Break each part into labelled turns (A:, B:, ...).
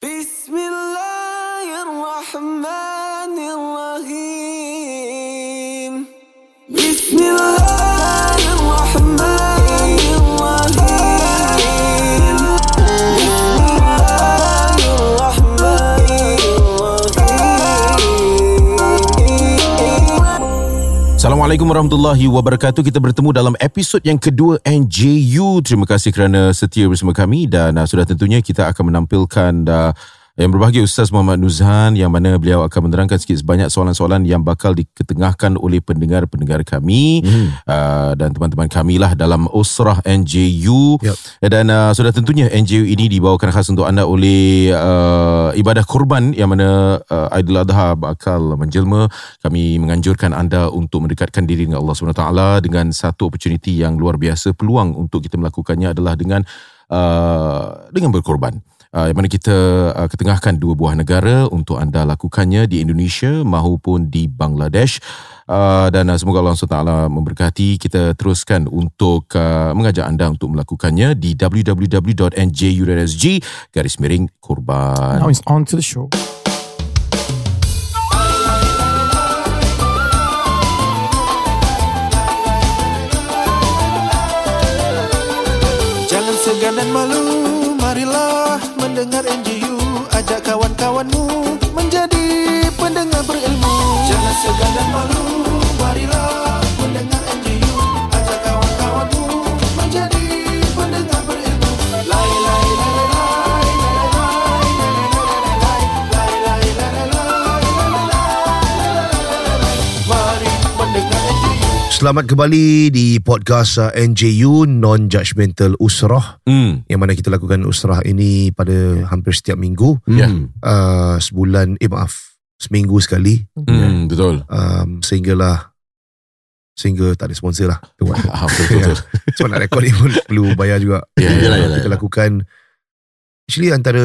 A: Peace.
B: Assalamualaikum warahmatullahi wabarakatuh. Kita bertemu dalam episod yang kedua NJU. Terima kasih kerana setia bersama kami dan uh, sudah tentunya kita akan menampilkan uh, yang berbahagia Ustaz Muhammad Nuzhan yang mana beliau akan menerangkan sikit sebanyak soalan-soalan yang bakal diketengahkan oleh pendengar-pendengar kami. Hmm. uh, dan teman-teman kami lah dalam Usrah NJU
C: Yep.
B: dan uh, sudah tentunya NJU ini dibawakan khas untuk anda oleh uh, ibadah kurban yang mana uh, Aidil Adha bakal menjelma. Kami menganjurkan anda untuk mendekatkan diri dengan Allah SWT dengan satu opportunity yang luar biasa. Peluang untuk kita melakukannya adalah dengan uh, dengan berkorban Uh, yang mana kita uh, ketengahkan dua buah negara untuk anda lakukannya di Indonesia maupun di Bangladesh. Uh, dan uh, semoga Allah SWT memberkati. Kita teruskan untuk uh, mengajak anda untuk melakukannya di www.nju.sg garis miring korban.
D: Now it's on to the show.
E: Kawan-kawanmu menjadi pendengar berilmu. Jangan segan dan malu,
C: Selamat kembali di podcast uh, NJU Non-Judgmental Usrah
B: hmm.
C: yang mana kita lakukan usrah ini pada hampir setiap minggu
B: Ya.
C: uh, sebulan eh maaf seminggu sekali
B: Hmm, betul
C: um, sehinggalah sehingga tak ada sponsor lah.
B: Ah, betul, betul.
C: sebab nak rekod ni pun perlu bayar juga
B: Ya, ya, ya,
C: kita lakukan actually antara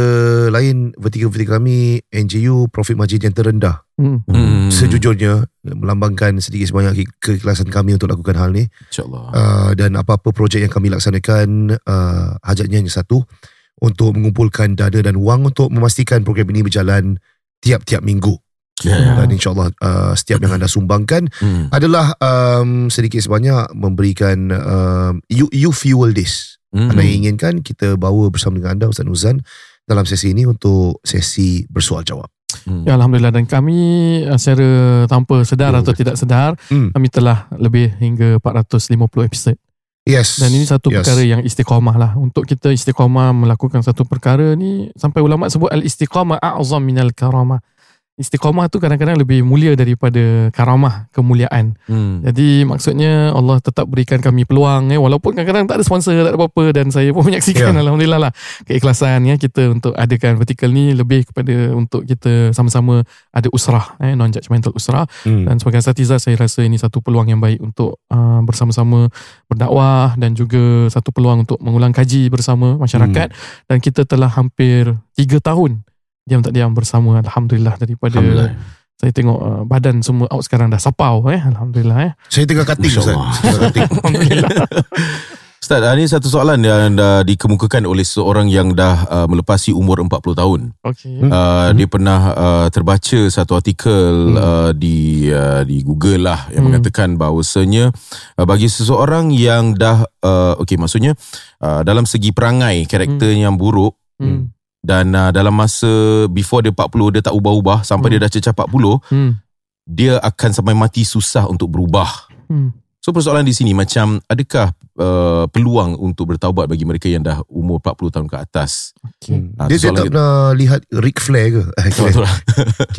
C: lain vertical-vertical kami NJU profit margin yang terendah
D: Hmm.
B: Hmm.
C: sejujurnya melambangkan sedikit sebanyak ke- keikhlasan kami untuk lakukan hal ni
B: InsyaAllah
C: uh, dan apa-apa projek yang kami laksanakan uh, hajatnya hanya satu untuk mengumpulkan dana dan wang untuk memastikan program ini berjalan tiap-tiap minggu
B: Ya,
D: ya.
C: dan insyaallah uh, setiap yang anda sumbangkan
B: Hmm.
C: adalah um, sedikit sebanyak memberikan um, you, you fuel this
B: Hmm.
C: anda inginkan kita bawa bersama dengan anda Ustaz Nuzan dalam sesi ini untuk sesi bersoal jawab
B: Hmm.
D: Ya Alhamdulillah dan kami uh, secara tanpa sedar
C: Ya,
D: atau tidak sedar
C: Hmm.
D: kami telah lebih hingga 450 episod
C: yes
D: dan ini satu
C: yes.
D: perkara yang istiqamah lah untuk kita istiqamah melakukan satu perkara ni sampai ulama sebut al istiqamah a'zam minal karamah istiqamah tu kadang-kadang lebih mulia daripada karamah kemuliaan
B: Hmm.
D: Jadi maksudnya Allah tetap berikan kami peluang eh walaupun kadang-kadang tak ada sponsor tak ada apa-apa dan saya pun menyaksikan
C: Ya.
D: alhamdulillah lah keikhlasan ya kita untuk adakan vertikal ni lebih kepada untuk kita sama-sama ada usrah eh non judgmental usrah
C: hmm.
D: dan sebagai asatizah saya rasa ini satu peluang yang baik untuk uh, bersama-sama berdakwah dan juga satu peluang untuk mengulang kaji bersama masyarakat dan kita telah hampir 3 tahun diam tak diam bersama alhamdulillah daripada
B: Alhamdulillah.
D: saya tengok uh, badan semua out sekarang dah sapau eh alhamdulillah eh
C: saya tengah cutting Ustaz tengah cutting
D: alhamdulillah
B: Ustaz, ini satu soalan yang dah dikemukakan oleh seorang yang dah uh, melepasi umur 40 tahun.
D: okey
B: Uh, Dia pernah uh, terbaca satu artikel uh, di uh, di Google lah yang
D: Hmm.
B: mengatakan bahawasanya uh, bagi seseorang yang dah uh, okey maksudnya uh, dalam segi perangai karakter yang buruk
D: hmm.
B: Dan uh, dalam masa before dia 40 dia tak ubah-ubah sampai
D: Hmm.
B: dia dah cecah 40
D: Hmm.
B: dia akan sampai mati susah untuk berubah.
D: Hmm.
B: So persoalan di sini macam adakah uh, peluang untuk bertaubat bagi mereka yang dah umur 40 tahun ke atas?
D: Okay.
B: Ah,
C: dia, dia tak pernah lihat Ric Flair ke Eh, kira,
B: lah.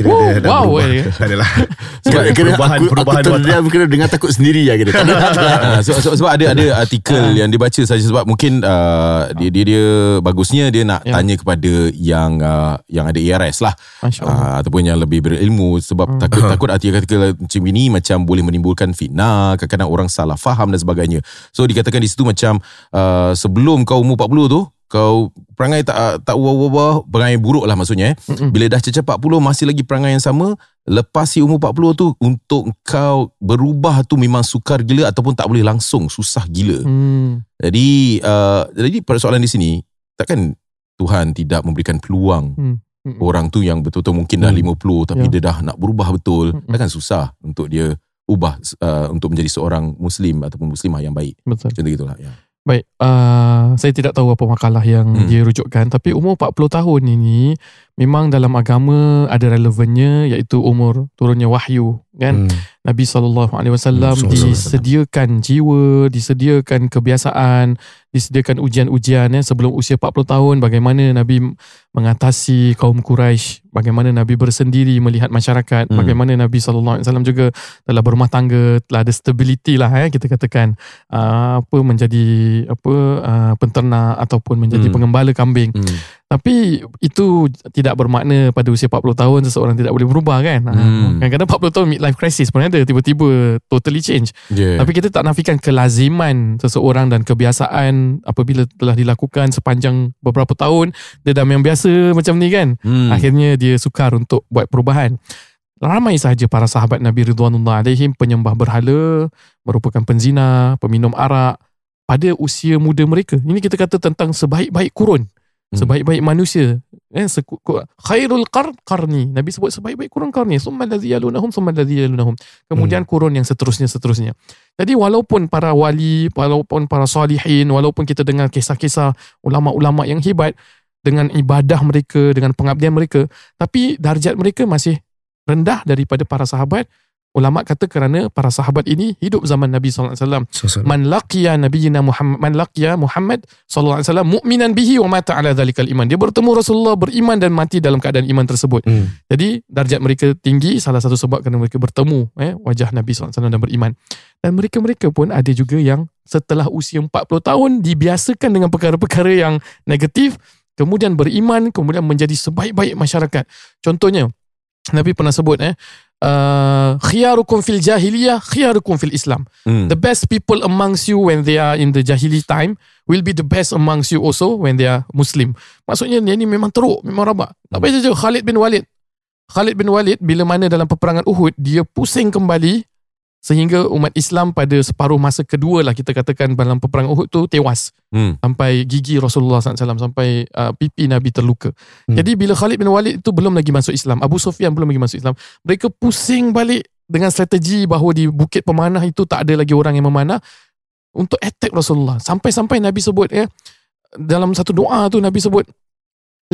D: Oh,
C: dia dah
D: wow,
C: berubah.
D: eh.
C: Tak adalah
B: Sebab
F: Kira,
C: perubahan-
F: aku,
C: perubahan
F: aku terdiam kira dengan takut sendiri ya kira.
B: Ah, sebab, sebab, sebab ada ada artikel yang dia baca saja sebab mungkin uh, dia, dia dia bagusnya dia nak
D: Ya.
B: tanya kepada yang uh, yang ada ARS lah uh, ataupun yang lebih berilmu sebab
D: Hmm.
B: takut takut artikel-artikel macam ini macam boleh menimbulkan fitnah kadang-kadang orang salah faham dan sebagainya so dikatakan di situ macam uh, sebelum kau umur 40 tu kau perangai tak tak ubah-ubah perangai buruk lah maksudnya eh.
D: Mm-mm.
B: bila dah cecah 40 masih lagi perangai yang sama lepas si umur 40 tu untuk kau berubah tu memang sukar gila ataupun tak boleh langsung susah gila
D: Hmm.
B: jadi uh, jadi persoalan di sini takkan Tuhan tidak memberikan peluang
D: Hmm. Mm-mm.
B: orang tu yang betul-betul mungkin dah
C: Hmm.
B: 50 tapi
D: Ya.
B: dia dah nak berubah betul
D: Mm-mm.
B: takkan susah untuk dia ubah uh, untuk menjadi seorang muslim ataupun muslimah yang baik
D: Betul.
B: tu gitulah ya
D: Baik, uh, saya tidak tahu apa makalah yang
B: Hmm.
D: dia rujukkan tapi umur 40 tahun ini memang dalam agama ada relevannya iaitu umur turunnya wahyu kan.
C: Hmm.
D: Nabi SAW
C: Hmm, SAW.
D: disediakan jiwa, disediakan kebiasaan, disediakan ujian-ujian ya, sebelum usia 40 tahun bagaimana Nabi mengatasi kaum Quraisy, bagaimana Nabi bersendiri melihat masyarakat,
B: Hmm.
D: bagaimana Nabi SAW juga telah berumah tangga, telah ada stability lah ya kita katakan uh, apa menjadi apa uh, penternak ataupun menjadi
B: Hmm.
D: pengembala kambing.
B: hmm.
D: Tapi itu tidak bermakna pada usia 40 tahun seseorang tidak boleh berubah kan.
B: Hmm.
D: Hmm. Kadang-kadang 40 tahun midlife crisis pun ada tiba-tiba totally change.
B: yeah.
D: Tapi kita tak nafikan kelaziman seseorang dan kebiasaan apabila telah dilakukan sepanjang beberapa tahun dia dah yang biasa macam ni kan.
B: hmm.
D: Akhirnya dia sukar untuk buat perubahan. Ramai sahaja para sahabat Nabi Ridwanullah alaihim penyembah berhala, merupakan penzina, peminum arak pada usia muda mereka. Ini kita kata tentang sebaik-baik kurun. Sebaik-baik manusia. Eh, seku- ku- khairul qar qarni. Nabi sebut sebaik-baik kurun qarni. Summa alladhi yalunahum, summa alladhi yalunahum. Kemudian kurun yang seterusnya seterusnya. Jadi walaupun para wali, walaupun para salihin, walaupun kita dengar kisah-kisah ulama-ulama yang hebat dengan ibadah mereka, dengan pengabdian mereka, tapi darjat mereka masih rendah daripada para sahabat. Ulama kata kerana para sahabat ini hidup zaman Nabi sallallahu alaihi wasallam.
C: So,
D: Man laqiya nabiyina Muhammad man laqiya Muhammad sallallahu alaihi wasallam mu'minan bihi wa mata ala dzalikal iman. Dia bertemu Rasulullah beriman dan mati dalam keadaan iman tersebut.
C: Hmm.
D: Jadi darjat mereka tinggi salah satu sebab kerana mereka bertemu eh wajah Nabi SAW dan beriman. Dan mereka-mereka pun ada juga yang setelah usia 40 tahun dibiasakan dengan perkara-perkara yang negatif kemudian beriman kemudian menjadi sebaik-baik masyarakat. Contohnya Nabi pernah sebut eh uh, khiyarukum fil jahiliyah khiyarukum fil Islam.
B: Hmm.
D: The best people amongst you when they are in the jahili time will be the best amongst you also when they are Muslim. Maksudnya dia ni memang teruk, memang rabak. Tak payah saja Khalid bin Walid. Khalid bin Walid bila mana dalam peperangan Uhud dia pusing kembali sehingga umat Islam pada separuh masa kedua lah kita katakan dalam peperangan Uhud tu tewas
B: Hmm.
D: sampai gigi Rasulullah SAW sampai uh, pipi Nabi terluka.
C: Hmm.
D: Jadi bila Khalid bin Walid itu belum lagi masuk Islam, Abu Sufyan belum lagi masuk Islam, mereka pusing balik dengan strategi bahawa di Bukit Pemanah itu tak ada lagi orang yang memanah untuk attack Rasulullah. Sampai-sampai Nabi sebut ya dalam satu doa tu Nabi sebut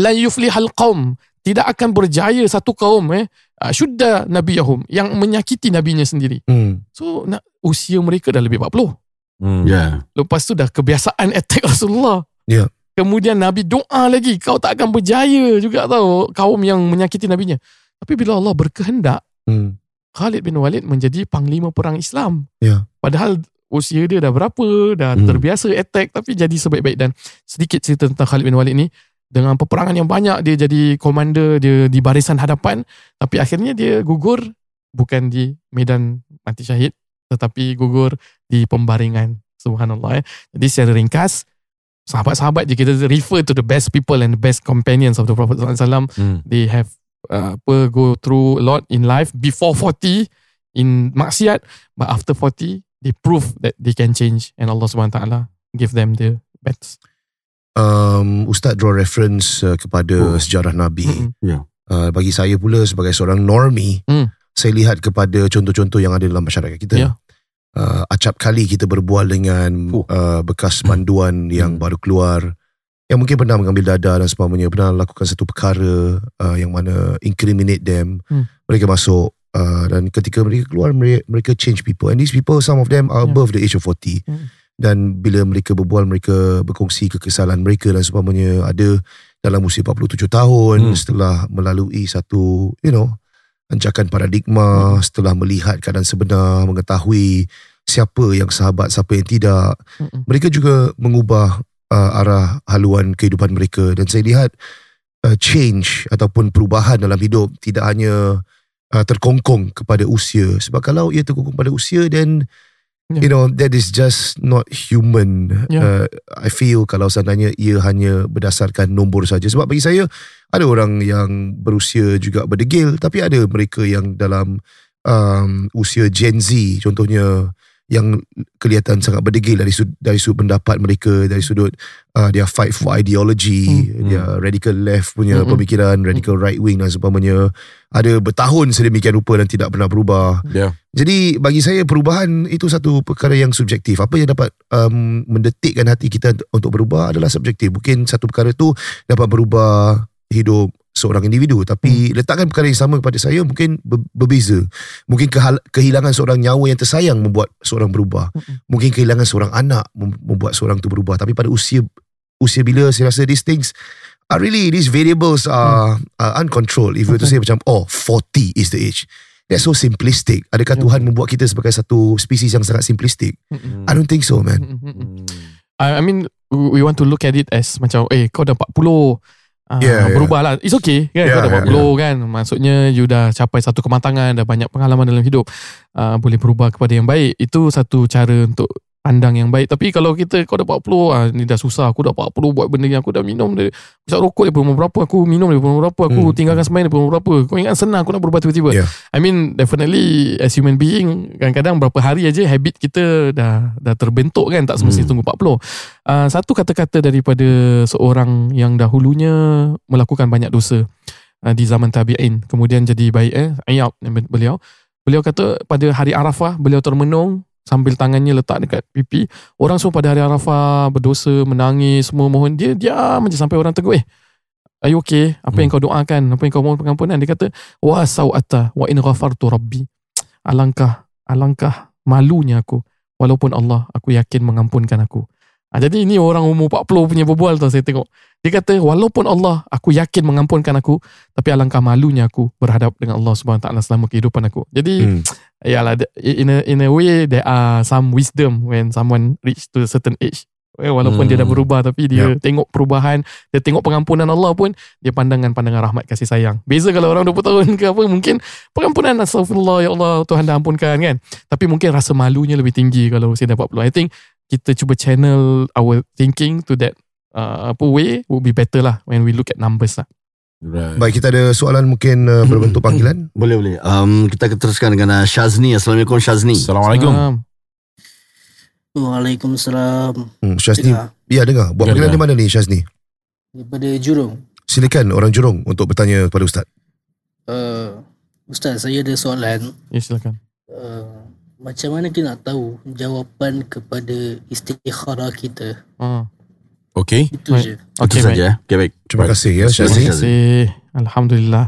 D: la yuflihal qaum tidak akan berjaya satu kaum eh syudda nabiyahum yang menyakiti nabinya sendiri.
C: Hmm.
D: So nak usia mereka dah lebih 40.
B: Hmm.
F: Ya.
D: Lepas tu dah kebiasaan attack Rasulullah.
C: Ya.
D: Kemudian Nabi doa lagi, kau tak akan berjaya juga tahu kaum yang menyakiti nabinya. Tapi bila Allah berkehendak,
C: Hmm.
D: Khalid bin Walid menjadi panglima perang Islam.
C: Ya.
D: Padahal usia dia dah berapa, dah
C: Hmm.
D: terbiasa attack tapi jadi sebaik-baik dan sedikit cerita tentang Khalid bin Walid ni dengan peperangan yang banyak dia jadi komander dia di barisan hadapan. Tapi akhirnya dia gugur bukan di medan mati syahid tetapi gugur di pembaringan. Subhanallah eh. jadi secara ringkas sahabat-sahabat je kita refer to the best people and the best companions of the Prophet SAW
B: Hmm.
D: they have uh, apa go through a lot in life. Before 40 in maksiat but after 40 they prove that they can change. And Allah SWT give them the best
C: Um, Ustaz draw reference uh, kepada
B: Oh.
C: sejarah Nabi.
D: Mm-mm.
C: Uh, bagi saya pula sebagai seorang normie,
D: Hmm.
C: saya lihat kepada contoh-contoh yang ada dalam masyarakat kita.
D: Ya.
C: Uh, acap kali kita berbual dengan
B: Oh.
C: uh, bekas panduan yang
B: Hmm.
C: baru keluar yang mungkin pernah mengambil dada dan sebagainya pernah lakukan satu perkara uh, yang mana incriminate them
D: Hmm.
C: mereka masuk uh, dan ketika mereka keluar mereka, mereka change people and these people some of them are
D: Ya.
C: above the age of 40
D: Hmm.
C: Dan bila mereka berbual mereka berkongsi kekesalan mereka dan sebagainya ada dalam usia 47 tahun
B: Hmm.
C: setelah melalui satu you know anjakan paradigma
D: Hmm.
C: setelah melihat keadaan sebenar mengetahui siapa yang sahabat siapa yang tidak
D: Mm-mm.
C: mereka juga mengubah uh, arah haluan kehidupan mereka dan saya lihat uh, change ataupun perubahan dalam hidup tidak hanya uh, terkongkong kepada usia sebab kalau ia terkongkong pada usia then
D: Ya.
C: you know that is just not human
D: Ya.
C: uh, I feel kalau seandainya ia hanya berdasarkan nombor saja sebab bagi saya ada orang yang berusia juga berdegil tapi ada mereka yang dalam um, usia Gen Z contohnya yang kelihatan sangat berdegil dari sudut, dari sudut pendapat mereka dari sudut uh, dia fight for ideology
B: Hmm.
C: dia radical left punya
D: Hmm.
C: pemikiran radical right wing dan seumpamanya. Ada bertahun sedemikian rupa dan tidak pernah berubah.
B: Ya.
C: jadi bagi saya perubahan itu satu perkara yang subjektif. Apa yang dapat um, mendetikkan hati kita untuk berubah adalah subjektif. Mungkin satu perkara itu dapat berubah hidup seorang individu. Tapi letakkan perkara yang sama kepada saya mungkin ber- berbeza. Mungkin kehal- kehilangan seorang nyawa yang tersayang membuat seorang berubah. Mungkin kehilangan seorang anak mem- membuat seorang tu berubah. Tapi pada usia usia bila saya rasa these things are really these variables are, are uncontrolled. If you were to say macam oh 40 is the age. That's so simplistic. Adakah
D: Yeah.
C: Tuhan membuat kita sebagai satu spesies yang sangat simplistic
D: Mm-mm.
C: I don't think so man.
D: Mm-mm. I, mean we want to look at it as macam eh kau dah 40
C: Yeah, yeah.
D: berubah lah It's okay kan?
C: Yeah,
D: Kau dah
C: yeah,
D: 40 kan Maksudnya You dah capai satu kematangan Dah banyak pengalaman dalam hidup uh, Boleh berubah kepada yang baik Itu satu cara untuk Pandang yang baik. Tapi kalau kita Kau dah 40 ah, Ni dah susah. Aku dah 40 Buat benda yang aku dah minum dari, Bisa rokok daripada umur berapa Aku minum daripada umur berapa Aku
C: Hmm.
D: tinggalkan sembahyang daripada umur berapa. Kau ingat senang Aku nak berubah tiba-tiba?
C: Yeah.
D: I mean definitely As human being Kadang-kadang berapa hari aja Habit kita dah Dah terbentuk kan Tak semestinya
B: Hmm.
D: tunggu 40 uh, Satu kata-kata daripada Seorang yang dahulunya Melakukan banyak dosa uh, Di zaman tabi'in Kemudian jadi baik eh nama beliau. Beliau kata pada hari Arafah Beliau termenung Sambil tangannya letak dekat pipi Orang semua pada hari Arafah Berdosa Menangis Semua mohon Dia diam je Sampai orang tegur Eh Are you okay? Apa yang kau doakan? Apa yang kau mohon pengampunan? Dia kata, Wa sawata wa in ghafartu rabbi. Alangkah, alangkah malunya aku. Walaupun Allah, aku yakin mengampunkan aku. Ha, jadi ini orang umur 40 punya berbual tau saya tengok. Dia kata, walaupun Allah, aku yakin mengampunkan aku. Tapi alangkah malunya aku berhadap dengan Allah SWT selama kehidupan aku. Jadi,
C: Hmm.
D: yalah, in a, in a way, there are some wisdom when someone reach to a certain age. Eh, walaupun dia dah
B: Hmm.
D: berubah tapi dia tengok perubahan, dia tengok pengampunan Allah pun dia pandangan pandangan rahmat kasih sayang. Beza kalau orang 20 tahun ke apa mungkin pengampunan astagfirullah ya Allah Tuhan dah ampunkan kan. Tapi mungkin rasa malunya lebih tinggi kalau usia dah 40. I think kita cuba channel our thinking to that uh, apa way would be better lah when we look at numbers lah.
B: Right.
C: baik kita ada soalan mungkin uh, berbentuk panggilan
F: Boleh boleh. Um, kita akan teruskan dengan uh, Shazni. Assalamualaikum Shazni.
B: Assalamualaikum.
D: Um,
G: Waalaikumsalam.
C: hmm, Syazni
G: Dengar.
C: ya dengar buat
B: Ya,
C: panggilan di mana ni Syazni
G: Daripada Jurong.
C: silakan orang Jurong untuk bertanya kepada Ustaz
G: Uh, Ustaz, saya ada soalan.
D: ya silakan.
G: Uh, macam mana kita nak tahu jawapan kepada istikharah kita?
D: Uh,
B: Okay.
G: Itu
D: Baik.
G: je.
F: Itu
D: okay, baik.
F: saja. Okay, baik.
C: terima kasih ya
F: Terima
D: kasih. Alhamdulillah.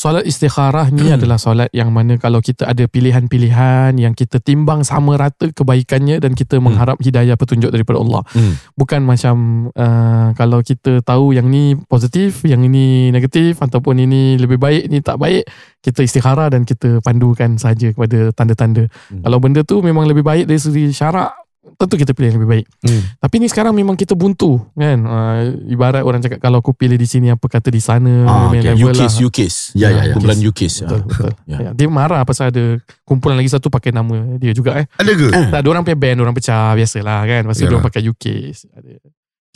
D: Solat istikharah ni adalah solat yang mana kalau kita ada pilihan-pilihan yang kita timbang sama rata kebaikannya dan kita mengharap hidayah petunjuk daripada Allah.
B: Hmm.
D: Bukan macam uh, kalau kita tahu yang ni positif, yang ini negatif ataupun ini lebih baik, ini tak baik, kita istikharah dan kita pandukan saja kepada tanda-tanda.
B: Hmm.
D: Kalau benda tu memang lebih baik dari segi syarak, tentu kita pilih yang lebih baik.
C: Hmm.
D: Tapi ni sekarang memang kita buntu kan. Uh, ibarat orang cakap kalau aku pilih di sini apa kata di sana.
F: Ah, okay.
B: UKIS,
D: lah.
B: UKIS.
F: Ya, ya, ya.
B: Kumpulan UKIS.
D: Betul, betul.
B: Ya.
D: Ya. Dia marah pasal ada kumpulan lagi satu pakai nama dia juga eh.
C: ada ke
D: Tak ada orang punya band, orang pecah biasalah kan. Lepas tu
C: Yalah.
D: dia pakai UK.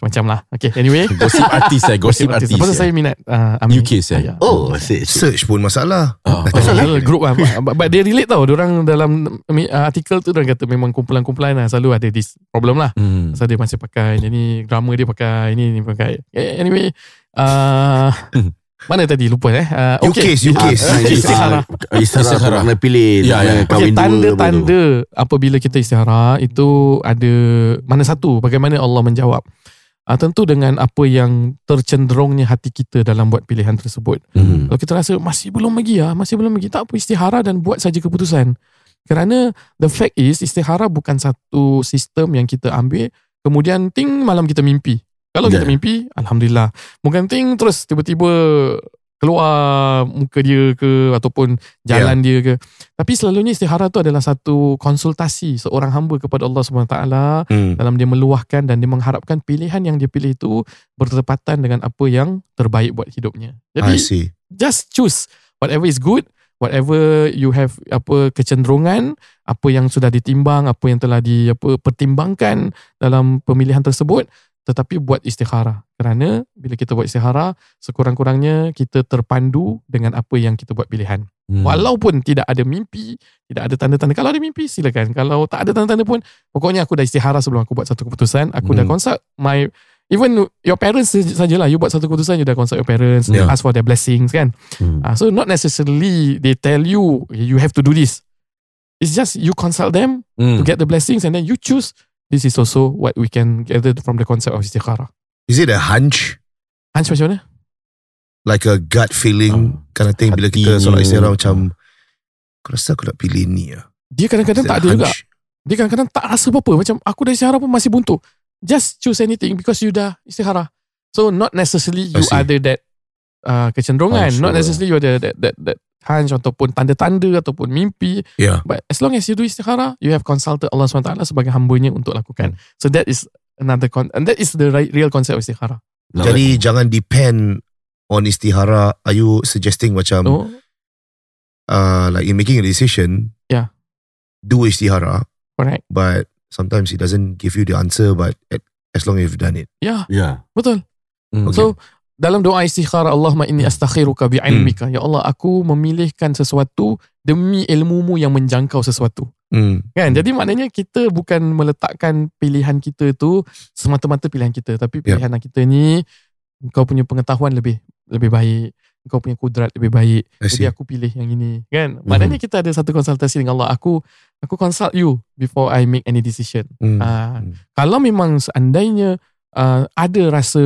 D: Macam lah. Okay, anyway.
B: Gosip artis eh. Gosip artis.
D: Pasal saya minat uh, Ami.
B: UKIS eh.
D: Ya.
F: Oh, asyik.
C: search pun masalah
B: Ah.
D: Pasal grup lah but, but dia relate tau Orang dalam uh, artikel tu Dia kata memang kumpulan-kumpulan lah Selalu ada this problem lah
B: Hmm.
D: Pasal dia masih pakai Ini drama dia pakai Ini ni pakai eh, Anyway uh, Mana tadi lupa eh uh, okay.
C: UKIS UKIS
F: Ah.
D: Istikharah.
F: Istikharah. Istikharah. Nak pilih.
B: Ya, ya.
D: Okay, tanda-tanda apabila kita istihara itu ada mana satu bagaimana Allah menjawab. Uh, tentu dengan apa yang tercenderungnya hati kita dalam buat pilihan tersebut.
F: Hmm.
D: Kalau kita rasa masih belum lagi ya, masih belum lagi, tak apa istihara dan buat saja keputusan. Kerana the fact is istihara bukan satu sistem yang kita ambil kemudian ting malam kita mimpi. Kalau kita
F: Ya.
D: mimpi, Alhamdulillah. Bukan ting terus tiba-tiba keluar muka dia ke ataupun jalan dia ke. Tapi selalunya istihara tu adalah satu konsultasi seorang hamba kepada Allah SWT
C: hmm.
D: dalam dia meluahkan dan dia mengharapkan pilihan yang dia pilih itu bertepatan dengan apa yang terbaik buat hidupnya.
C: I
D: Jadi
C: see
D: just choose whatever is good, whatever you have apa kecenderungan, apa yang sudah ditimbang, apa yang telah di apa pertimbangkan dalam pemilihan tersebut, tetapi buat istikharah. Kerana bila kita buat istihara, sekurang-kurangnya kita terpandu dengan apa yang kita buat pilihan.
B: Hmm.
D: Walaupun tidak ada mimpi, tidak ada tanda-tanda. Kalau ada mimpi, silakan. Kalau tak ada tanda-tanda pun, pokoknya aku dah istihara sebelum aku buat satu keputusan. Aku dah
C: Hmm.
D: consult my, even your parents sajalah. You buat satu keputusan, you dah consult your parents,
C: Yeah.
D: ask for their blessings kan.
F: Hmm.
D: Uh, so not necessarily they tell you, you have to do this. It's just you consult them
B: Hmm.
D: to get the blessings and then you choose. This is also what we can gather from the concept of istikharah.
C: Is it a hunch?
D: Hans macam mana?
C: Like a gut feeling
B: Ah,
C: kind of thing bila kita solat istirahat macam aku rasa aku nak pilih ni lah.
D: Dia kadang-kadang tak ada juga.
C: hunch?
D: Dia kadang-kadang tak rasa apa-apa. Macam aku dah istihara pun masih buntu. Just choose anything because you dah istihara. So not necessarily you ada that uh, kecenderungan.
B: Hunch,
D: not necessarily you ada that, that, that hunch ataupun tanda-tanda ataupun mimpi.
C: Yeah.
D: But as long as you do istihara, you have consulted Allah SWT sebagai hambanya untuk lakukan.
C: Hmm.
D: So that is another con and that is the right, real concept of istihara.
C: Jadi jangan depend on istihara. Are you suggesting macam
D: No?
C: uh, like in making a decision,
D: Yeah.
C: do istihara,
D: Correct.
C: but sometimes it doesn't give you the answer, but at, as long as you've done it.
D: Ya,
F: Ya.
D: betul.
B: Hmm.
D: So dalam doa istikhara Allahumma inni astakhiruka
C: Hmm.
D: bi'ilmika. Ya Allah, aku memilihkan sesuatu demi ilmumu yang menjangkau sesuatu.
C: Hmm.
D: Kan? Jadi maknanya kita bukan meletakkan pilihan kita tu semata-mata pilihan kita, tapi
C: Ya.
D: pilihan kita ni kau punya pengetahuan lebih lebih baik, kau punya kudrat lebih baik. Jadi aku pilih yang ini, kan? Maknanya kita ada satu konsultasi dengan Allah. Aku aku consult you before I make any decision.
C: Hmm.
D: Ah,
C: Hmm.
D: kalau memang seandainya uh, ada rasa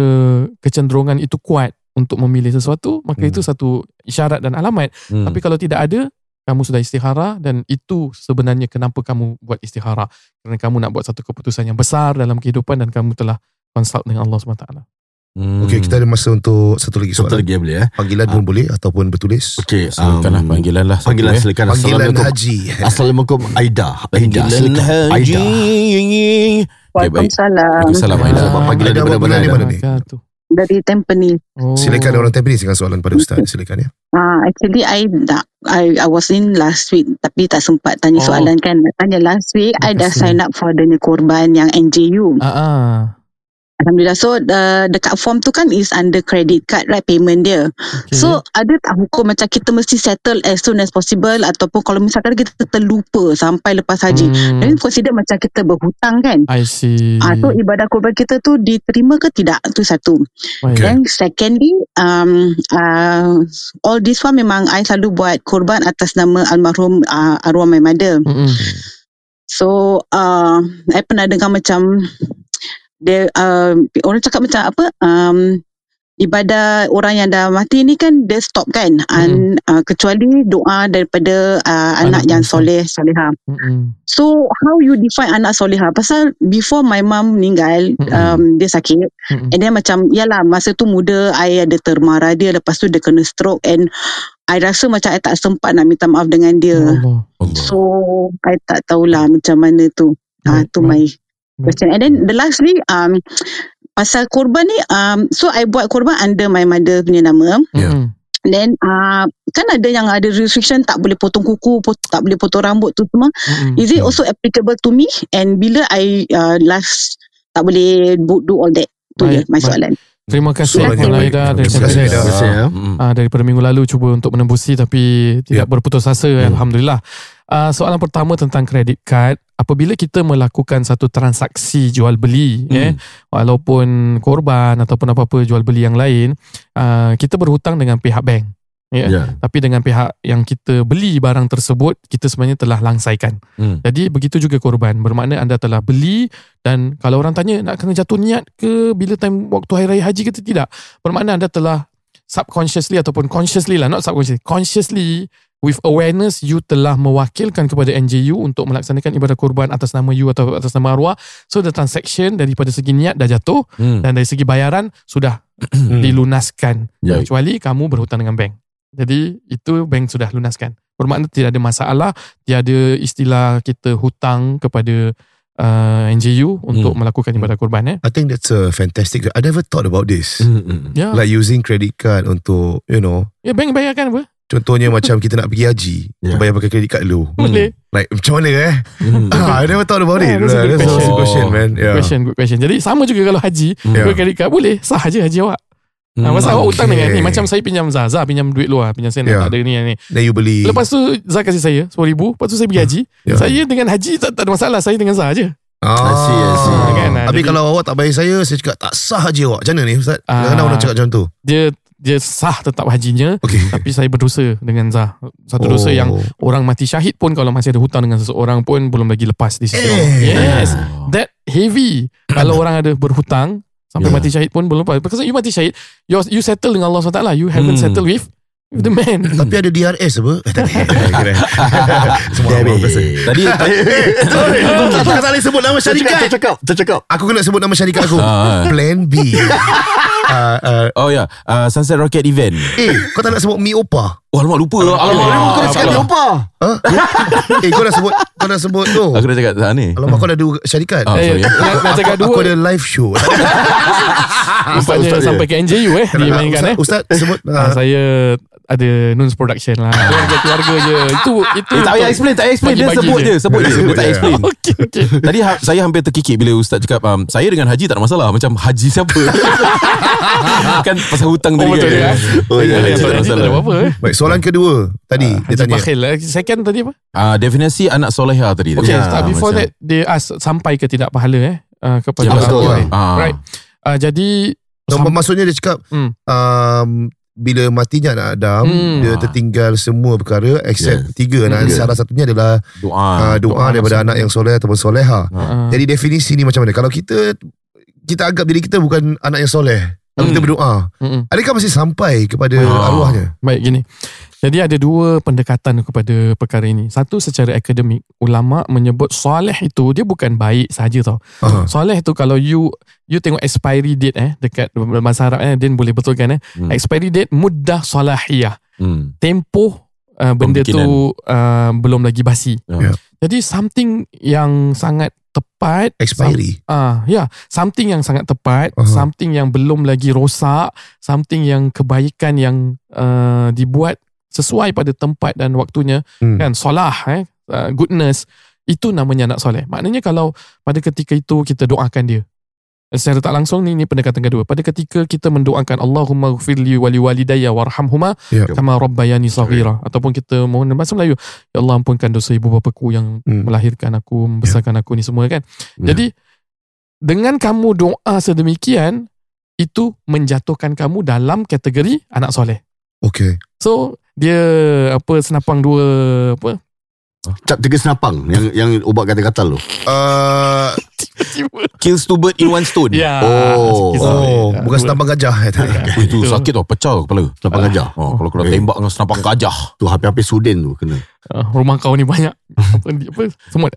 D: kecenderungan itu kuat untuk memilih sesuatu, maka
C: Hmm.
D: itu satu isyarat dan alamat.
B: Hmm.
D: Tapi kalau tidak ada, kamu sudah istihara dan itu sebenarnya kenapa kamu buat istihara. Kerana kamu nak buat satu keputusan yang besar dalam kehidupan dan kamu telah consult dengan Allah SWT.
B: Hmm.
C: Okay, kita ada masa untuk satu lagi
F: Satu
C: soalan.
F: lagi ya boleh eh.
C: Panggilan pun boleh ataupun bertulis.
F: Okey,
B: Silakanlah
F: um,
B: panggilan lah. satu,
F: Panggilan
B: eh.
F: silakan.
C: Panggilan
F: Assalamualaikum.
C: haji.
F: Assalamualaikum Aida. Aida
B: Panggilan haji.
F: Aida.
H: Waalaikumsalam.
B: Waalaikumsalam Aida.
F: Panggilan
C: Aida,
F: daripada
C: awak
F: mana
C: mana
F: Aida?
C: ni?
H: Dari Tampines.
D: Oh.
C: Silakan orang Tampines dengan soalan pada Ustaz. Silakan ya.
H: Ah, actually I tak I I was in last week tapi tak sempat tanya
D: Oh.
H: soalan kan. Tanya last week I dah sign up for the korban yang NJU.
D: Ah, ah.
H: Alhamdulillah. So uh, dekat form tu kan is under credit card right payment dia.
D: Okay.
H: So ada tak hukum macam kita mesti settle as soon as possible ataupun kalau misalkan kita terlupa sampai lepas haji.
D: Hmm,
H: Then consider macam kita berhutang kan.
D: I see.
H: Ah, so ibadah korban kita tu diterima ke tidak? Tu satu.
D: Baik.
H: Then secondly, um, uh, all this one memang I selalu buat korban atas nama almarhum uh, arwah my mother.
D: Mm-mm.
H: So, uh, I pernah dengar macam dia uh, orang cakap macam apa? Um, ibadah orang yang dah mati ni kan dia stop kan and uh, kecuali doa daripada uh,
D: Anak
H: anak, yang soleh soleha.
D: Mm-mm.
H: So how you define anak soleha? Pasal before my mum meninggal,
D: Mm-mm.
H: um, dia sakit
D: Mm-mm.
H: And then macam Yalah masa tu muda I ada termarah dia Lepas tu dia kena stroke And I rasa macam I tak sempat nak minta maaf dengan dia
D: Allah.
B: Allah.
H: So I tak tahulah macam mana tu Ah, tu
D: baik.
H: my question. And then the lastly, um, pasal korban ni, um, so I buat korban under my mother punya nama.
C: Ya.
D: Mm-mm.
H: Then uh, kan ada yang ada restriction tak boleh potong kuku, pot, tak boleh potong rambut tu semua.
D: Mm-mm.
H: Is it also applicable to me? And bila I uh, last tak boleh bo- do all that? Tu
D: Baik,
H: je my
D: baik. Terima kasih
C: yang
D: Puan. Aida
C: Terima kasih. Aida.
F: Terima kasih ya.
B: Hmm.
D: Ah, daripada minggu lalu cuba untuk menembusi tapi tidak
C: Ya.
D: berputus asa
B: Hmm.
D: alhamdulillah. Ah, soalan pertama tentang credit card, apabila kita melakukan satu transaksi jual beli
B: Hmm.
D: eh walaupun korban ataupun apa-apa jual beli yang lain, ah, kita berhutang dengan pihak bank. Ya.
F: Ya.
D: Tapi dengan pihak yang kita beli barang tersebut, kita sebenarnya telah langsaikan.
B: Hmm.
D: Jadi begitu juga korban. Bermakna anda telah beli dan kalau orang tanya nak kena jatuh niat ke bila time waktu hari raya haji kita tidak. Bermakna anda telah subconsciously ataupun consciously lah, not subconsciously, consciously with awareness you telah mewakilkan kepada NJU untuk melaksanakan ibadah korban atas nama you atau atas nama arwah. So the transaction daripada segi niat dah jatuh
B: Hmm.
D: dan dari segi bayaran sudah
C: Hmm.
D: dilunaskan.
F: Ya.
D: Kecuali kamu berhutang dengan bank. Jadi itu bank sudah lunaskan. Bermakna tidak ada masalah, tiada istilah kita hutang kepada uh, NJU untuk melakukan ibadah korban eh.
C: I think that's a fantastic. I never thought about this.
B: Hmm, hmm.
D: Ya.
C: Like using credit card untuk, you know,
D: Ya bank bayarkan apa?
C: Contohnya macam kita nak pergi haji yeah. Bayar pakai kredit card lu
D: Boleh.
C: Like macam mana eh
F: Hmm.
C: ah, I never thought about it
D: Ah, that's a good
C: That's a
D: question.
C: good question man
D: Good
C: yeah.
D: question, good question. Jadi sama juga kalau haji,
C: Yeah.
D: yeah. kredit card boleh sah je haji awak. Hmm, masa awak hutang
C: okay.
D: dengan ni Macam saya pinjam Zah. Zah pinjam duit luar Pinjam saya
C: Yeah.
D: nak tak ada ni ni
C: Then you beli.
D: Lepas tu Zah kasih saya RM10,000 Lepas tu saya pergi haji.
C: Yeah.
D: Saya dengan haji tak, tak ada masalah. Saya dengan Zah je
C: ah,
F: I see, I see.
D: Kan, ah,
C: Tapi
D: jadi-
C: kalau awak tak bayar saya Saya cakap tak sah haji awak. Macam mana ni Ustaz?
D: Ah.
C: Kadang-kadang orang cakap macam tu.
D: Dia dia sah tetap hajinya.
C: Okay
D: Tapi saya berdosa dengan Zah. Satu
C: Oh.
D: dosa yang Orang mati syahid pun Kalau masih ada hutang dengan seseorang pun Belum lagi lepas di sisi
C: Eh.
D: Allah Yes That heavy. Kalau orang ada berhutang Sampai
F: Yeah.
D: mati syahid pun belum lepas. Because you mati syahid You, you settle dengan Allah SWT You haven't
B: Hmm.
D: settled with With the man.
C: Tapi ada DRS apa? Eh tak ada. Semua orang biasa.
B: Tadi
C: Sorry. Tak boleh sebut nama syarikat.
F: Tercakap, tercakap.
C: Aku kena sebut nama syarikat aku.
B: Ah, ah.
C: Plan B uh, uh,
B: Oh ya yeah. uh, Sunset Rocket Event
C: Eh kau tak nak sebut Mi Opa
B: Oh alamak lupa lah
F: Alamak,
B: Alamak
F: alamak, kau dah cakap lupa.
C: ha? Eh kau dah sebut Kau dah sebut tu
B: Aku dah cakap tak ni
C: Alamak kau dah dua syarikat
B: Ah,
D: Eh,
B: sorry.
D: nak, nak cakap
C: Aku
D: dua
C: ada live show
D: Rupanya
F: Ustaz,
D: sampai ke NJU eh Dimainkan eh
C: Ustaz, Ustaz sebut
D: Ah,
C: uh,
D: Saya ada Nuns Production lah Dia macam keluarga je Itu itu
B: Eh, tak payah explain, tak payah explain. Dia sebut
D: je.
B: je, sebut je. Dia tak explain.
D: Okay okay
B: Tadi ha, saya hampir terkikik bila Ustaz cakap um, saya dengan haji tak ada masalah. Macam haji siapa? kan pasal hutang
D: Oh
B: tadi
D: betul
B: kan.
D: ya
B: Oh, ya,
D: Yang
B: ya,
D: eh
C: Baik soalan kedua Tadi dia
D: Haji
C: tanya
D: Bakhil eh. Second tadi apa
B: Ah, definisi anak soleha tadi.
D: Okay
B: Ya,
D: start before
B: macam-
D: that Dia ask Sampai ke tidak pahala eh uh, Kepada
F: Ya, betul.
D: eh.
B: Ah.
D: Right uh, Jadi
C: Nombor maksudnya dia cakap
D: Hmm.
C: um, Bila matinya anak Adam
D: Hmm.
C: Dia tertinggal semua perkara Except
F: Yes.
C: tiga Nah,
F: Hmm.
C: Salah satunya adalah
B: Doa.
C: uh, Doa
D: doa
C: daripada anak yang soleh Ataupun soleha
D: uh,
C: Jadi definisi ni macam mana Kalau kita Kita anggap diri kita bukan Anak yang soleh Kalau
B: Hmm.
C: kita berdoa
D: mm-mm.
C: Adakah masih sampai Kepada
B: Ah.
C: arwahnya
D: Baik gini Jadi ada dua pendekatan kepada perkara ini Satu secara akademik Ulama menyebut soleh itu Dia bukan baik saja tau
C: Aha.
D: Soleh tu kalau you You tengok expiry date eh Dekat bahasa Arab eh Din boleh betulkan eh
B: Hmm.
D: Expiry date mudah solahiyah
B: Hmm.
D: Tempoh uh, Benda tu uh, Belum lagi basi
B: Ya.
D: Jadi something yang sangat tepat
C: Expiry
D: Ah, ya, yeah, something yang sangat tepat,
C: Aha.
D: something yang belum lagi rosak, something yang kebaikan yang uh, dibuat sesuai pada tempat dan waktunya,
C: Hmm.
D: kan? Solah, eh, uh, goodness, itu namanya anak soleh. Maknanya kalau pada ketika itu kita doakan dia, secara tak langsung ni ni pendekatan kedua. Pada ketika kita mendoakan Allahumma ghfirli wali walidayya warhamhuma
C: Ya.
D: kama rabbayani saghira ataupun kita mohon dalam bahasa Melayu, ya Allah ampunkan dosa ibu bapaku yang
C: Hmm.
D: melahirkan aku, membesarkan aku ni semua kan.
F: Ya.
D: Jadi dengan kamu doa sedemikian itu menjatuhkan kamu dalam kategori anak soleh.
C: Okay
D: So dia apa senapang dua apa
F: Cap tiga senapang yang yang ubat kata-kata tu.
C: uh,
B: Kills two bird in one stone.
D: ya
F: Oh.
C: Oh
D: sikit.
C: Bukan senapang gajah eh.
B: Oh, itu sakit tau, pecah kepala.
F: Senapang gajah.
B: Oh, kalau kena
F: Eh.
B: tembak dengan senapang gajah.
F: Tu hampir-hampir Sudin tu kena.
D: Ah, rumah kau ni banyak apa, apa semut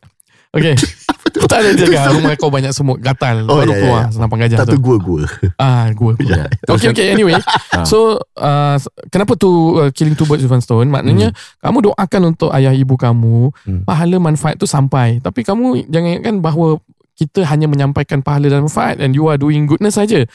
D: Okay Tak ada jaga Rumah kau banyak semut Gatal
F: Oh,
D: Baru
F: ya, ya,
D: keluar
F: ya.
D: Senapang gajah
F: Tak
D: tu
F: gua-gua.
D: Ah, gua. gua.
B: Ya.
D: Okay, okay. Anyway,
B: Ah.
D: so uh, kenapa tu uh, killing two birds with one stone? Maknanya kamu doakan untuk ayah ibu kamu,
C: Hmm.
D: pahala manfaat tu sampai. Tapi kamu jangan ingatkan bahawa kita hanya menyampaikan pahala dan manfaat and you are doing goodness saja.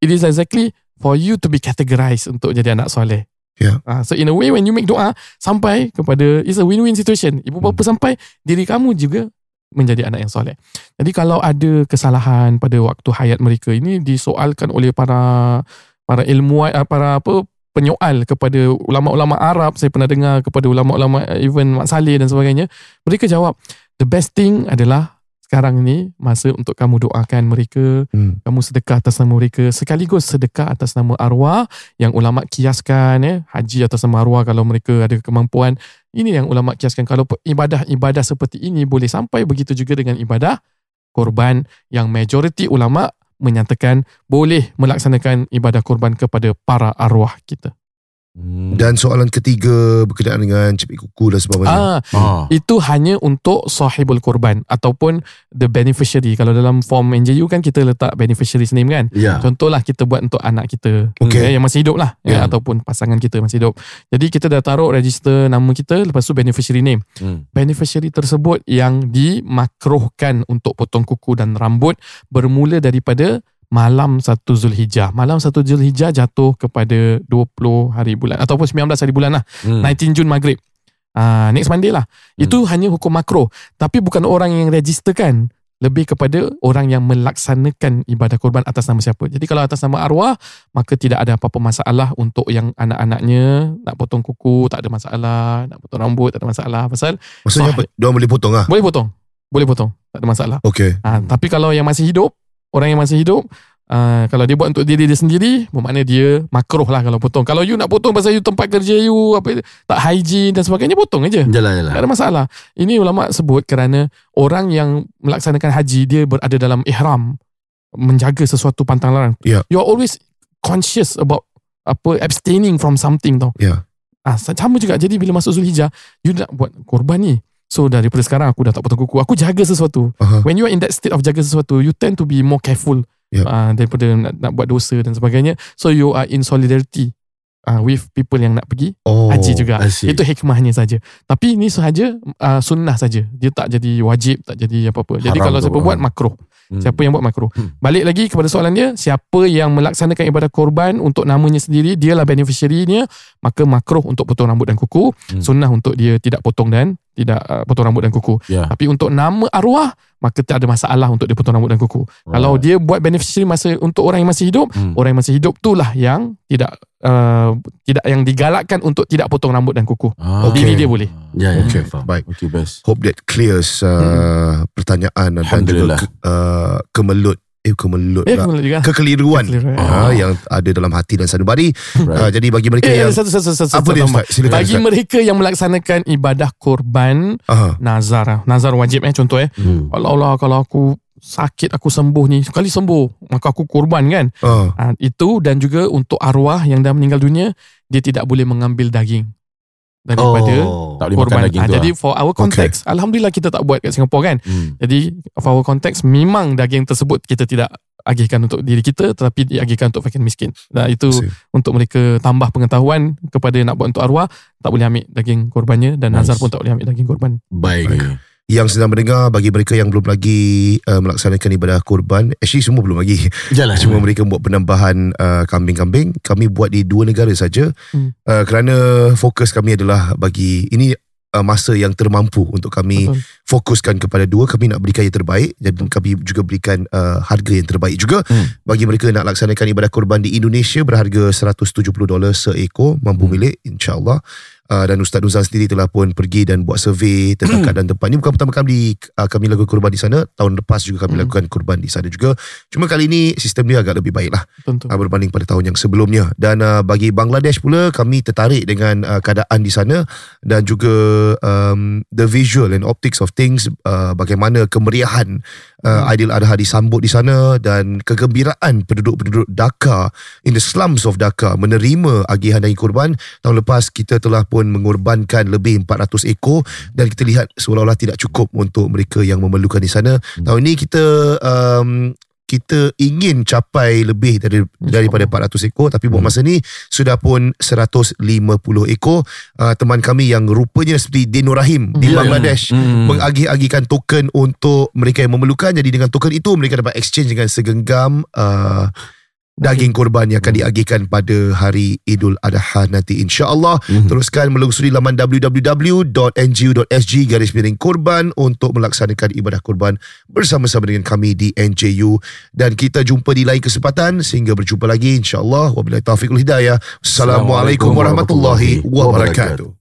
D: It is exactly for you to be categorized untuk jadi anak soleh.
C: Ya.
D: Ah, so in a way when you make doa sampai kepada it's a win-win situation. Ibu bapa sampai diri kamu juga menjadi anak yang soleh. Jadi kalau ada kesalahan pada waktu hayat mereka ini disoalkan oleh para para ilmuwan ah, para apa penyoal kepada ulama-ulama Arab saya pernah dengar kepada ulama-ulama even Mak Saleh dan sebagainya mereka jawab the best thing adalah sekarang ni masa untuk kamu doakan mereka
C: Hmm.
D: kamu sedekah atas nama mereka sekaligus sedekah atas nama arwah yang ulama kiaskan ya haji atas nama arwah kalau mereka ada kemampuan ini yang ulama kiaskan kalau ibadah-ibadah seperti ini boleh sampai begitu juga dengan ibadah korban yang majoriti ulama menyatakan boleh melaksanakan ibadah korban kepada para arwah kita.
B: Hmm.
C: Dan soalan ketiga berkenaan dengan cepik kuku dan sebagainya.
D: Ah,
B: Ah.
D: itu hanya untuk sahibul korban ataupun the beneficiary. Kalau dalam form NJU kan kita letak beneficiary's name kan.
F: Ya.
D: Contohlah kita buat untuk anak kita
C: Okey.
D: ya, yang masih hidup lah ya.
F: Ya.
D: ataupun pasangan kita masih hidup. Jadi kita dah taruh register nama kita lepas tu beneficiary name.
B: Hmm.
D: Beneficiary tersebut yang dimakruhkan untuk potong kuku dan rambut bermula daripada malam 1 Zulhijjah. Malam 1 Zulhijjah jatuh kepada 20 hari bulan ataupun 19 hari bulan lah.
B: Hmm.
D: 19 Jun maghrib. Ah, next Monday lah. Itu hanya hukum makro. Tapi bukan orang yang registerkan. Lebih kepada orang yang melaksanakan ibadah korban atas nama siapa. Jadi kalau atas nama arwah, maka tidak ada apa-apa masalah untuk yang anak-anaknya nak potong kuku, tak ada masalah. Nak potong rambut, tak ada masalah. Pasal
C: Maksudnya apa? Diorang boleh potong lah.
D: boleh potong. Boleh potong. Tak ada masalah.
C: Okay.
D: Ha, tapi kalau yang masih hidup, orang yang masih hidup, uh, kalau dia buat untuk diri dia sendiri, bermakna dia makruh lah kalau potong. Kalau you nak potong pasal you tempat kerja you, apa tak hygiene dan sebagainya, potong aja.
F: Jalan
D: Tak
F: jalan.
D: ada masalah. Ini ulama sebut kerana orang yang melaksanakan haji dia berada dalam ihram menjaga sesuatu pantang larang.
C: Ya.
D: You are always conscious about apa abstaining from something tau.
C: Ya.
D: Ah sama juga. Jadi bila masuk Zulhijjah, you nak buat korban ni. So daripada sekarang aku dah tak potong kuku. Aku jaga sesuatu.
C: Aha.
D: When you are in that state of jaga sesuatu, you tend to be more careful
C: Ya.
D: uh, daripada nak, nak buat dosa dan sebagainya. So you are in solidarity uh, with people yang nak pergi
C: Oh.
D: haji juga. Itu hikmahnya saja. Tapi ini sahaja uh, sunnah saja. Dia tak jadi wajib, tak jadi apa-apa. Jadi
C: Haram
D: kalau
C: tu,
D: siapa
C: ha.
D: buat makruh.
B: Hmm.
D: Siapa yang buat makruh.
B: Hmm.
D: Balik lagi kepada soalan dia, siapa yang melaksanakan ibadah korban untuk namanya sendiri, dialah beneficiary-nya, maka makruh untuk potong rambut dan kuku,
B: Hmm.
D: sunnah untuk dia tidak potong dan tidak uh, potong rambut dan kuku.
B: Ya.
D: Tapi untuk nama arwah, maka tak ada masalah untuk dia potong rambut dan kuku. Kalau dia buat beneficiary masa untuk orang yang masih hidup,
B: Hmm.
D: orang yang masih hidup itulah yang tidak uh, tidak yang digalakkan untuk tidak potong rambut dan kuku.
B: Ah.
D: Diri dia boleh.
F: Ya ya.
C: Okay,
F: faham.
C: baik.
B: Okay, best.
C: Hope that clears uh, pertanyaan dan juga uh, kemelut eh kemelut
D: Eh, juga.
C: kekeliruan
D: Kekeliruan.
C: uh, yang ada dalam hati dan sanubari.
B: Right.
C: jadi bagi mereka
D: Eh,
C: yang
D: satu, satu, satu, satu,
C: apa dia. Ustaz? Silakan
D: Bagi
C: Ustaz.
D: mereka yang melaksanakan ibadah korban
C: Aha.
D: nazar, ah. nazar wajib eh contoh eh.
F: Hmm.
D: Allah Allah kalau aku sakit aku sembuh ni, sekali sembuh maka aku korban kan.
C: Uh,
D: Ha, itu dan juga untuk arwah yang dah meninggal dunia, dia tidak boleh mengambil daging daripada
F: Oh.
B: Tak boleh makan
D: korban.
B: daging
D: Ah,
B: tu
D: jadi
B: lah.
D: for our context, alhamdulillah kita tak buat kat Singapura kan.
B: Hmm.
D: Jadi for our context memang daging tersebut kita tidak agihkan untuk diri kita tetapi diagihkan untuk fakir miskin. Dan itu
C: See.
D: untuk mereka tambah pengetahuan kepada nak buat untuk arwah tak boleh ambil daging korbannya dan
B: Nice.
D: nazar pun tak boleh ambil daging korban.
F: Baik.
B: Okay.
C: Yang sedang mendengar bagi mereka yang belum lagi uh, melaksanakan ibadah kurban actually semua belum lagi
F: Jalan.
C: cuma mereka buat penambahan uh, kambing-kambing kami buat di dua negara saja
D: Hmm.
C: uh, kerana fokus kami adalah bagi ini uh, masa yang termampu untuk kami
D: Betul.
C: fokuskan kepada dua kami nak berikan yang terbaik dan kami juga berikan uh, harga yang terbaik juga
B: Hmm.
C: bagi mereka nak laksanakan ibadah kurban di Indonesia berharga 170 dolar seekor mampu
B: Hmm.
C: milik insyaallah Uh, dan Ustaz Nuzan sendiri telah pun pergi dan buat survey tentang
B: Hmm.
C: keadaan tempat. Ini bukan pertama kali uh, kami lakukan kurban di sana. Tahun lepas juga kami
D: Hmm.
C: lakukan kurban di sana juga. Cuma kali ini sistem dia agak lebih baik lah
D: Tentu.
C: uh, berbanding pada tahun yang sebelumnya. Dan uh, bagi Bangladesh pula kami tertarik dengan uh, keadaan di sana dan juga um, the visual and optics of things uh, bagaimana kemeriahan uh, Aidiladha disambut di sana dan kegembiraan penduduk-penduduk Dhaka in the slums of Dhaka menerima agihan daging kurban. Tahun lepas kita telah pun mengorbankan lebih 400 ekor dan kita lihat seolah-olah tidak cukup untuk mereka yang memerlukan di sana. Tahun ini kita um, kita ingin capai lebih dari daripada 400 ekor tapi buat masa ni sudah pun 150 ekor. Uh, teman kami yang rupanya seperti Dinur Rahim di
B: Ya, ya.
C: Bangladesh
B: Hmm.
C: mengagih-agihkan token untuk mereka yang memerlukan. Jadi dengan token itu mereka dapat exchange dengan segenggam uh, daging korban yang akan diagihkan pada hari Idul Adha nanti insya-Allah.
B: Mhm.
C: teruskan melusuri laman www.ngu.sg garis miring korban untuk melaksanakan ibadah korban bersama-sama dengan kami di NJU dan kita jumpa di lain kesempatan sehingga berjumpa lagi insya-Allah. Wabillahi taufiq wal hidayah. Assalamualaikum warahmatullahi wabarakatuh